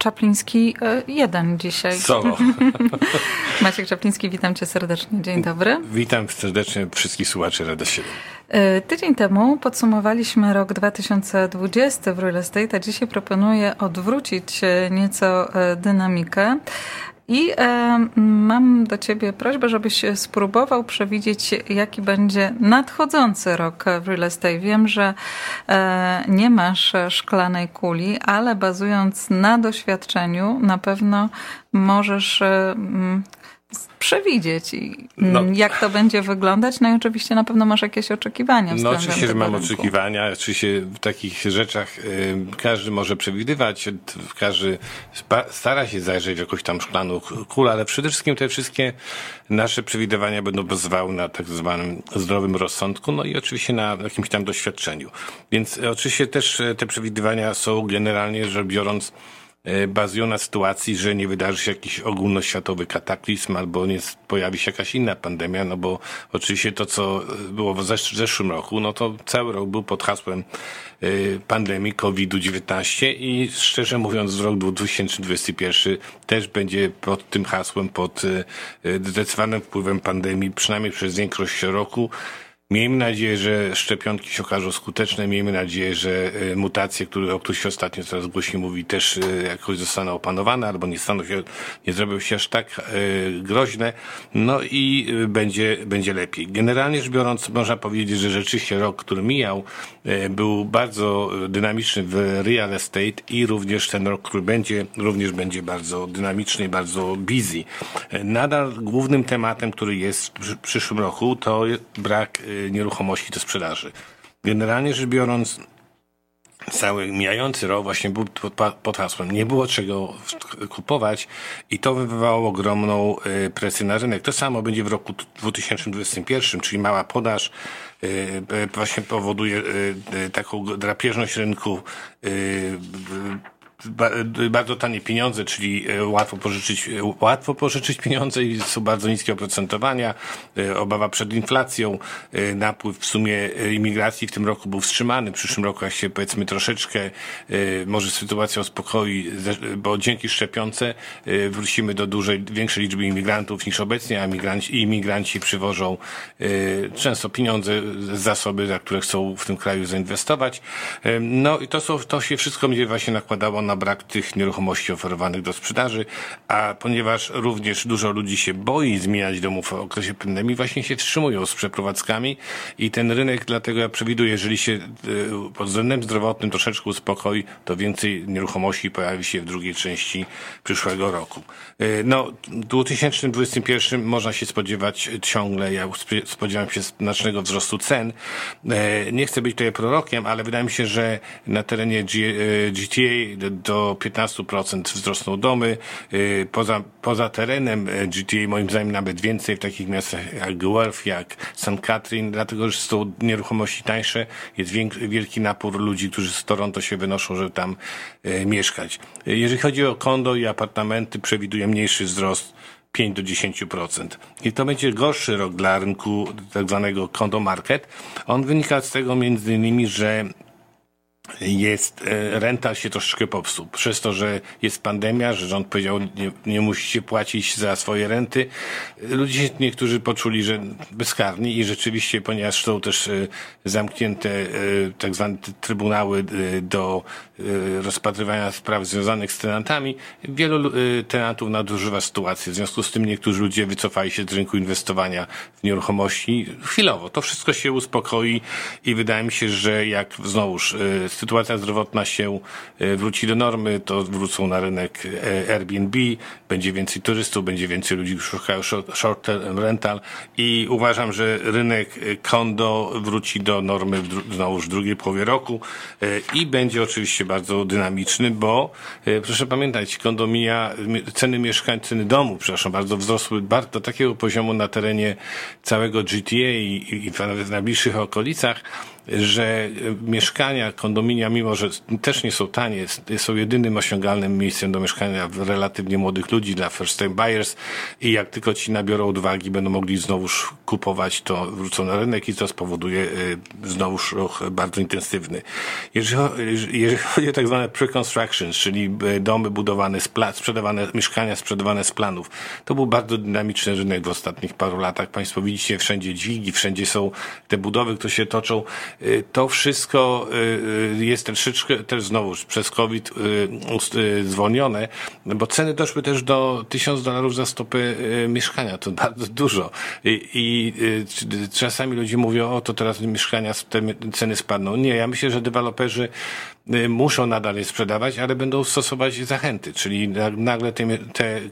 Czapliński e, jeden dzisiaj. Solo. Maciek Czapliński, witam cię serdecznie. Dzień dobry. Witam serdecznie wszystkich słuchaczy Rada 7. E, tydzień temu podsumowaliśmy rok 2020 w real estate, a dzisiaj proponuję odwrócić nieco dynamikę. I e, mam do Ciebie prośbę, żebyś spróbował przewidzieć, jaki będzie nadchodzący rok w real estate. Wiem, że e, nie masz szklanej kuli, ale bazując na doświadczeniu, na pewno możesz e, przewidzieć, no. jak to będzie wyglądać. No i oczywiście na pewno masz jakieś oczekiwania. No oczywiście, że mam rynku. oczekiwania. Oczywiście w takich rzeczach y, każdy może przewidywać, każdy stara się zajrzeć w jakąś tam szklaną kulę, ale przede wszystkim te wszystkie nasze przewidywania będą bazowały na tak zwanym zdrowym rozsądku, no i oczywiście na jakimś tam doświadczeniu. Więc oczywiście też te przewidywania są generalnie rzecz biorąc E, bazują na sytuacji, że nie wydarzy się jakiś ogólnoświatowy kataklizm albo nie pojawi się jakaś inna pandemia, no bo oczywiście to, co było w zeszłym roku, no to cały rok był pod hasłem e, pandemii COVID-19 i szczerze mówiąc rok 2021 też będzie pod tym hasłem, pod e, zdecydowanym wpływem pandemii, przynajmniej przez większość roku. Miejmy nadzieję, że szczepionki się okażą skuteczne. Miejmy nadzieję, że e, mutacje, które, o których się ostatnio coraz głośniej mówi, też e, jakoś zostaną opanowane albo nie staną się, nie zrobią się aż tak e, groźne. No i będzie, będzie lepiej. Generalnie rzecz biorąc, można powiedzieć, że rzeczywiście rok, który mijał, był bardzo dynamiczny w real estate i również ten rok, który będzie, również będzie bardzo dynamiczny bardzo busy. Nadal głównym tematem, który jest w przyszłym roku, to brak nieruchomości do sprzedaży. Generalnie rzecz biorąc, cały mijający rok właśnie był pod hasłem nie było czego kupować i to wywołało ogromną y, presję na rynek. To samo będzie w roku 2021, czyli mała podaż y, y, właśnie powoduje taką drapieżność rynku bardzo tanie pieniądze, czyli e, łatwo pożyczyć, e, łatwo pożyczyć pieniądze i są bardzo niskie oprocentowania, e, obawa przed inflacją, napływ w sumie imigracji w tym roku był wstrzymany, w przyszłym roku jak się powiedzmy troszeczkę może sytuacja uspokoi, bo dzięki szczepionce wrócimy do dużej, większej liczby imigrantów niż obecnie, a imigranci, imigranci przywożą często pieniądze, zasoby, za które chcą w tym kraju zainwestować. No i to, są, to się wszystko będzie właśnie nakładało na na brak tych nieruchomości oferowanych do sprzedaży, a ponieważ również dużo ludzi się boi zmieniać domów w okresie pandemii, właśnie się wstrzymują z przeprowadzkami i ten rynek, dlatego ja przewiduję, jeżeli się e, pod względem zdrowotnym troszeczkę uspokoi, to więcej nieruchomości pojawi się w drugiej części przyszłego roku. E, no, w 2021 można się spodziewać ciągle, ja spodziewam się znacznego wzrostu cen. E, nie chcę być tutaj prorokiem, ale wydaje mi się, że na terenie GTA do 15% wzrosną domy. Y, poza, poza terenem y, GTA moim zdaniem nawet więcej w takich miastach jak Guelph, jak St. Catherine, dlatego że są nieruchomości tańsze. Jest wielki napór ludzi, którzy z Toronto się wynoszą, żeby tam y, mieszkać. Jeżeli chodzi o kondo i apartamenty, przewiduję mniejszy wzrost 5 do 10%. I to będzie gorszy rok dla rynku tak zwanego condo market. On wynika z tego między innymi, że jest, e, rental się troszeczkę popsuł. Przez to, że jest pandemia, że rząd powiedział, nie, nie musicie płacić za swoje renty. Ludzie niektórzy poczuli, że bezkarni i rzeczywiście, ponieważ są też e, zamknięte e, tak zwane trybunały do rozpatrywania spraw związanych z tenantami, wielu tenantów nadużywa sytuacji. W związku z tym niektórzy ludzie wycofali się z rynku inwestowania w nieruchomości chwilowo. To wszystko się uspokoi i wydaje mi się, że jak znowuż sytuacja zdrowotna się e, wróci do normy, to wrócą na rynek e, Airbnb, będzie więcej turystów, będzie więcej ludzi, którzy szukają short term rental i uważam, że rynek kondo e, wróci do normy znowu w drugiej połowie roku i będzie oczywiście bardzo dynamiczny, bo proszę pamiętać, kondomia, ceny mieszkań, ceny domu, przepraszam, bardzo wzrosły do takiego poziomu na terenie całego GTA i, i w najbliższych okolicach, że mieszkania, kondominia, mimo że też nie są tanie, są jedynym osiągalnym miejscem do mieszkania relatywnie młodych ludzi dla first time buyers i jak tylko ci nabiorą odwagi, będą mogli znowuż kupować, to wrócą na rynek i to spowoduje znowuż ruch bardzo intensywny. Jeżeli, chodzi o tak zwane pre-constructions, czyli domy budowane z plan, sprzedawane, mieszkania sprzedawane z planów, to był bardzo dynamiczny rynek w ostatnich paru latach. Państwo widzicie wszędzie dźwigi, wszędzie są te budowy, które się toczą. Y, to wszystko y, y, jest troszeczkę też znowu przez COVID zwolnione, bo ceny doszły też do 1000 dolarów za stopę mieszkania. To bardzo dużo. I, i czasami ludzie mówią, o to teraz mieszkania, te ceny spadną. Nie, ja myślę, że deweloperzy muszą nadal je sprzedawać, ale będą stosować zachęty, czyli nagle te, te y,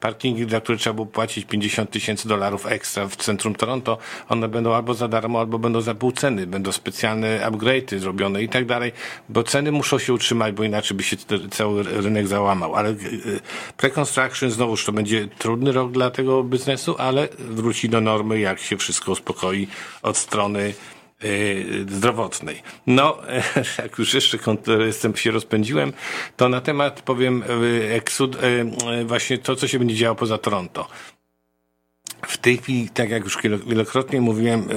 parkingi, za które trzeba było płacić 50 tysięcy dolarów ekstra w centrum Toronto, one będą albo za darmo, albo będą za pół ceny, będą specjalne upgrade'y zrobione i tak dalej, bo ceny muszą się utrzymać, bo inaczej by się cały rynek załamał, ale y, pre-construction znowuż to będzie trudny rok dla tego biznesu, ale wróci do normy, jak się wszystko uspokoi od strony Y, zdrowotnej. No, jak już jeszcze jestem się rozpędziłem, to na temat powiem eksud, y, właśnie to, co się będzie działo poza Toronto. W tej chwili, tak jak już wielokrotnie mówiłem,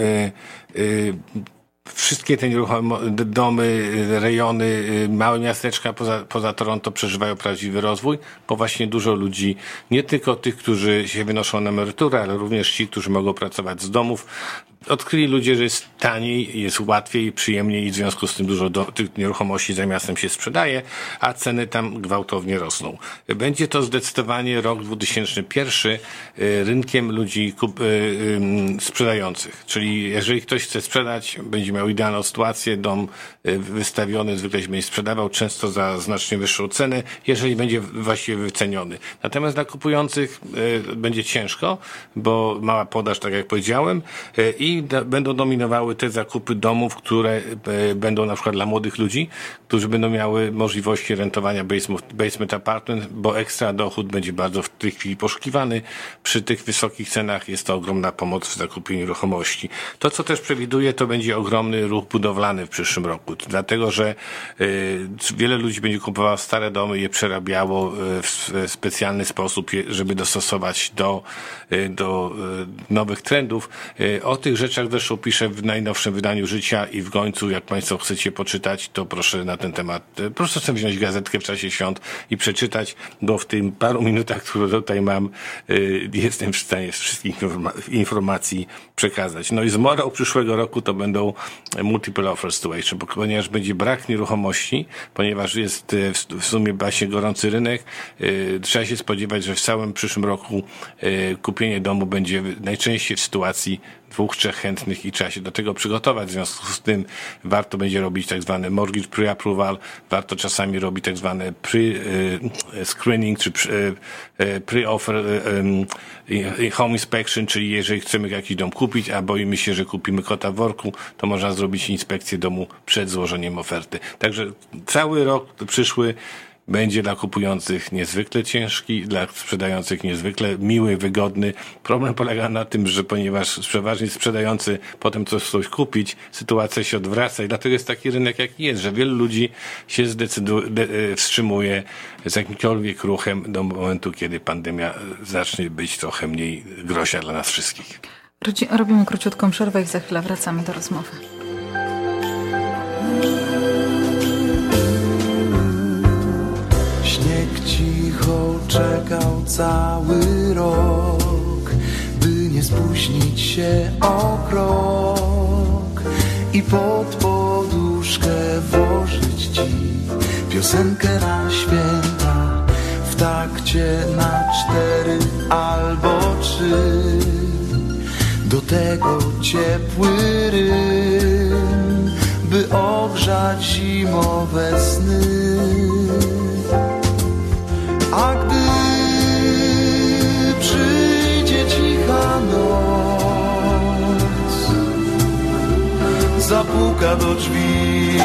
wszystkie te nieruchome domy, rejony, małe miasteczka poza, poza Toronto przeżywają prawdziwy rozwój, bo właśnie dużo ludzi, nie tylko tych, którzy się wynoszą na emeryturę, ale również ci, którzy mogą pracować z domów, odkryli ludzie, że jest taniej, jest łatwiej, przyjemniej i w związku z tym dużo do, tych nieruchomości za miastem się sprzedaje, a ceny tam gwałtownie rosną. Będzie to zdecydowanie rok 2001 y, rynkiem ludzi kup, y, y, sprzedających. Czyli jeżeli ktoś chce sprzedać, będzie miał idealną sytuację, dom wystawiony zwykle będzie sprzedawał często za znacznie wyższą cenę, jeżeli będzie właściwie wyceniony. Natomiast dla kupujących będzie ciężko, bo mała podaż, tak jak powiedziałem, i i będą dominowały te zakupy domów, które e, będą na przykład dla młodych ludzi, którzy będą miały możliwości rentowania basement, basement apartment, bo ekstra dochód będzie bardzo w tej chwili poszukiwany. Przy tych wysokich cenach jest to ogromna pomoc w zakupie nieruchomości. To, co też przewiduję, to będzie ogromny ruch budowlany w przyszłym roku, dlatego, że y, wiele ludzi będzie kupowało stare domy, je przerabiało e, w specjalny sposób, żeby dostosować do, do nowych trendów. O tych rzeczach zresztą piszę w najnowszym wydaniu Życia i w końcu, jak Państwo chcecie poczytać, to proszę na ten temat, e, proszę sobie wziąć gazetkę w czasie świąt i przeczytać, bo w tym paru minutach, które tutaj mam, e, jestem w stanie wszystkich informacji przekazać. No i z morał przyszłego roku to będą multiple offer situation, ponieważ będzie brak nieruchomości, ponieważ jest e, w sumie właśnie gorący rynek, trzeba się spodziewać, że w całym przyszłym roku kupienie domu będzie najczęściej w sytuacji dwóch, trzech chętnych i trzeba się do tego przygotować. W związku z tym warto będzie robić tak zwany mortgage pre-approval, warto czasami robić tak zwany pre-screening czy pre-offer home inspection, czyli jeżeli chcemy jakiś dom kupić, a boimy się, że kupimy kota w worku, to można zrobić inspekcję domu przed złożeniem oferty. Także cały rok przyszły będzie dla kupujących niezwykle ciężki, dla sprzedających niezwykle miły, wygodny. Problem polega na tym, że ponieważ przeważnie sprzedający potem coś coś kupić, sytuacja się odwraca i dlatego jest taki rynek, jaki jest, że wielu ludzi się zdecyduje, e, wstrzymuje z jakimkolwiek ruchem do momentu, kiedy pandemia zacznie być trochę mniej groźna dla nas wszystkich. Robimy króciutką przerwę i za chwilę wracamy do rozmowy. czekał cały rok, by nie spóźnić się o krok i pod poduszkę włożyć ci piosenkę na święta w takcie na cztery albo trzy. Do tego ciepły rym, by ogrzać zimowe sny. A gdy przyjdzie cicha noc, zapuka do drzwi,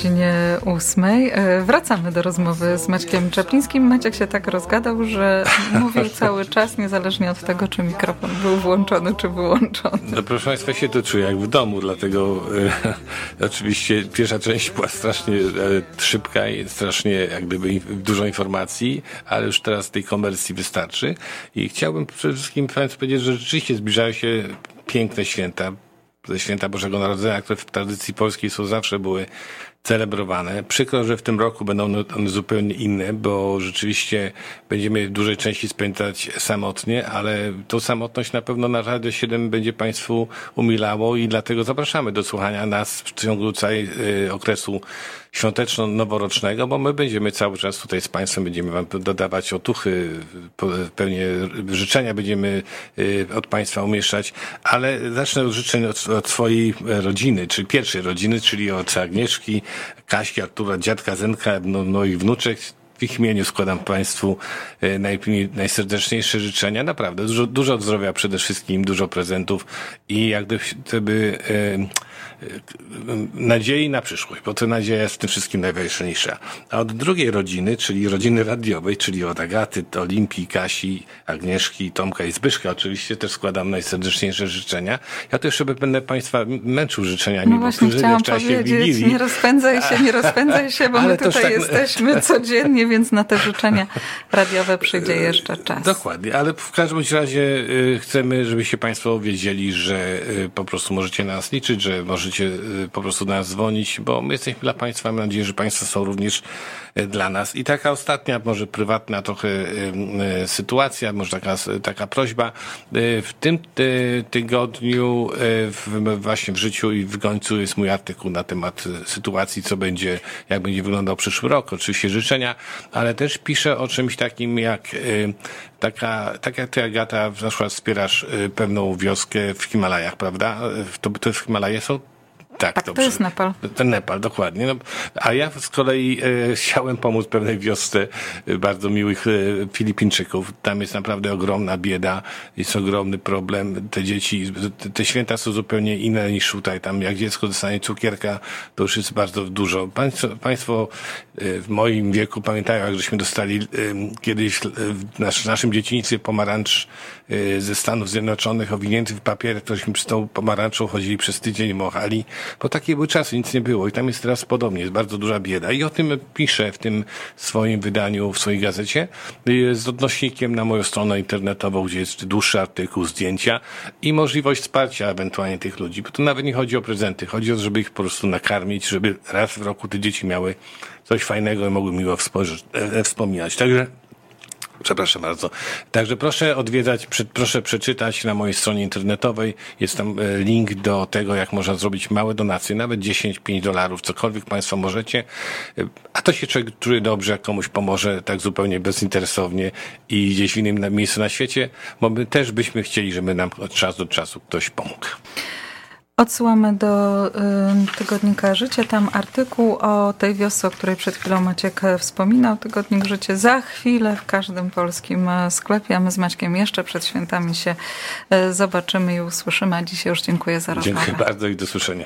godzinie ósmej. E, Wracamy do rozmowy z Maćkiem Czaplińskim. Maciek się tak rozgadał, że mówił cały czas, niezależnie od tego, czy mikrofon był włączony, czy wyłączony. No proszę Państwa, się to czuję jak w domu, dlatego e, oczywiście pierwsza część była strasznie e, szybka i strasznie jak gdyby dużo informacji, ale już teraz tej komercji wystarczy i chciałbym przede wszystkim Państwu powiedzieć, że rzeczywiście zbliżają się piękne święta, ze święta Bożego Narodzenia, które w tradycji polskiej są zawsze były celebrowane. Przykro, że w tym roku będą one zupełnie inne, bo rzeczywiście będziemy w dużej części spędzać samotnie, ale tą samotność na pewno na Radio 7 będzie Państwu umilało i dlatego zapraszamy do słuchania nas w ciągu całej y, okresu świąteczno-noworocznego, bo my będziemy cały czas tutaj z Państwem, będziemy Wam dodawać otuchy, pewnie życzenia będziemy y, od Państwa umieszczać, ale zacznę od życzeń od, od swojej rodziny, czyli pierwszej rodziny, czyli od Agnieszki, Kaśki, Artura, dziadka Zenka, no, no i wnuczek. W ich imieniu składam Państwu e, naj, najserdeczniejsze życzenia. Naprawdę, dużo, dużo zdrowia przede wszystkim, dużo prezentów i jak gdyby e, e, nadziei na przyszłość, bo to nadzieja jest w tym wszystkim najważniejsza. A od drugiej rodziny, czyli rodziny radiowej, czyli od Agaty, Olimpii, Kasi, Agnieszki, Tomka i Zbyszka oczywiście też składam najserdeczniejsze życzenia. Ja to jeszcze będę Państwa męczył życzeniami, No bo właśnie chciałam w czasie powiedzieć, Wigilii. nie rozpędzaj się, nie rozpędzaj się, bo my tutaj tak- jesteśmy codziennie, więc na te życzenia radiowe przyjdzie jeszcze czas. Dokładnie, ale w każdym razie y, chcemy, żebyście Państwo wiedzieli, że y, po prostu możecie na nas liczyć, że możecie po prostu do nas dzwonić, bo my jesteśmy dla Państwa. Mam nadzieję, że Państwo są również dla nas. I taka ostatnia, może prywatna trochę sytuacja, może taka, taka prośba. W tym tygodniu w, właśnie w życiu i w końcu jest mój artykuł na temat sytuacji, co będzie, jak będzie wyglądał przyszły rok. Oczywiście życzenia, ale też piszę o czymś takim jak y, taka, tak jak ty Agata na przykład wspierasz y, pewną wioskę w Himalajach, prawda? Y, To, to w Himalaje są? Tak, Tak, to jest Nepal. Ten Nepal, dokładnie. No, a ja z kolei e, chciałem pomóc pewnej wiosce e, bardzo miłych e, Filipińczyków. Tam jest naprawdę ogromna bieda, jest ogromny problem. Te dzieci, te, święta są zupełnie inne niż tutaj. Tam jak dziecko dostanie cukierka, to już jest bardzo dużo. Państwo, państwo e, w moim wieku pamiętają, jak żeśmy dostali e, kiedyś w nasz, naszym dzieciństwie pomarańcz e, ze Stanów Zjednoczonych owinięty w papier, tośmy przez tą pomarańczą chodzili przez tydzień, machali, bo takie były czasy, nic nie było i tam jest teraz podobnie, jest bardzo duża bieda. I o tym piszę w tym swoim wydaniu, w swojej gazecie. Y, z odnośnikiem na moją stronę internetową, gdzie jest dłuższy artykuł, zdjęcia i możliwość wsparcia ewentualnie tych ludzi, bo to nawet nie chodzi o prezenty, chodzi o to, żeby ich po prostu nakarmić, żeby raz w roku te dzieci miały coś fajnego i mogły miło wspo- e, wspominać. Także Przepraszam bardzo. Także proszę odwiedzać, proszę przeczytać na mojej stronie internetowej. Jest tam e, link do tego, jak można zrobić małe donacje, nawet 10-5 dolarów, cokolwiek Państwo możecie. E, A to się człowiek czuje dobrze, komuś pomoże tak zupełnie bezinteresownie i gdzieś w innym miejscu na świecie, bo my też byśmy chcieli, żeby nam od czasu do czasu ktoś pomógł. Odsyłamy do y, tygodnika Życie. Tam artykuł o tej wiosce, o której przed chwilą Maciek e, wspominał. Tygodnik Życie za chwilę w każdym polskim e, sklepie. A my z Maćkiem jeszcze przed świętami się e, zobaczymy i usłyszymy. A dzisiaj już dziękuję za rozmowę. Dziękuję bardzo i do słyszenia.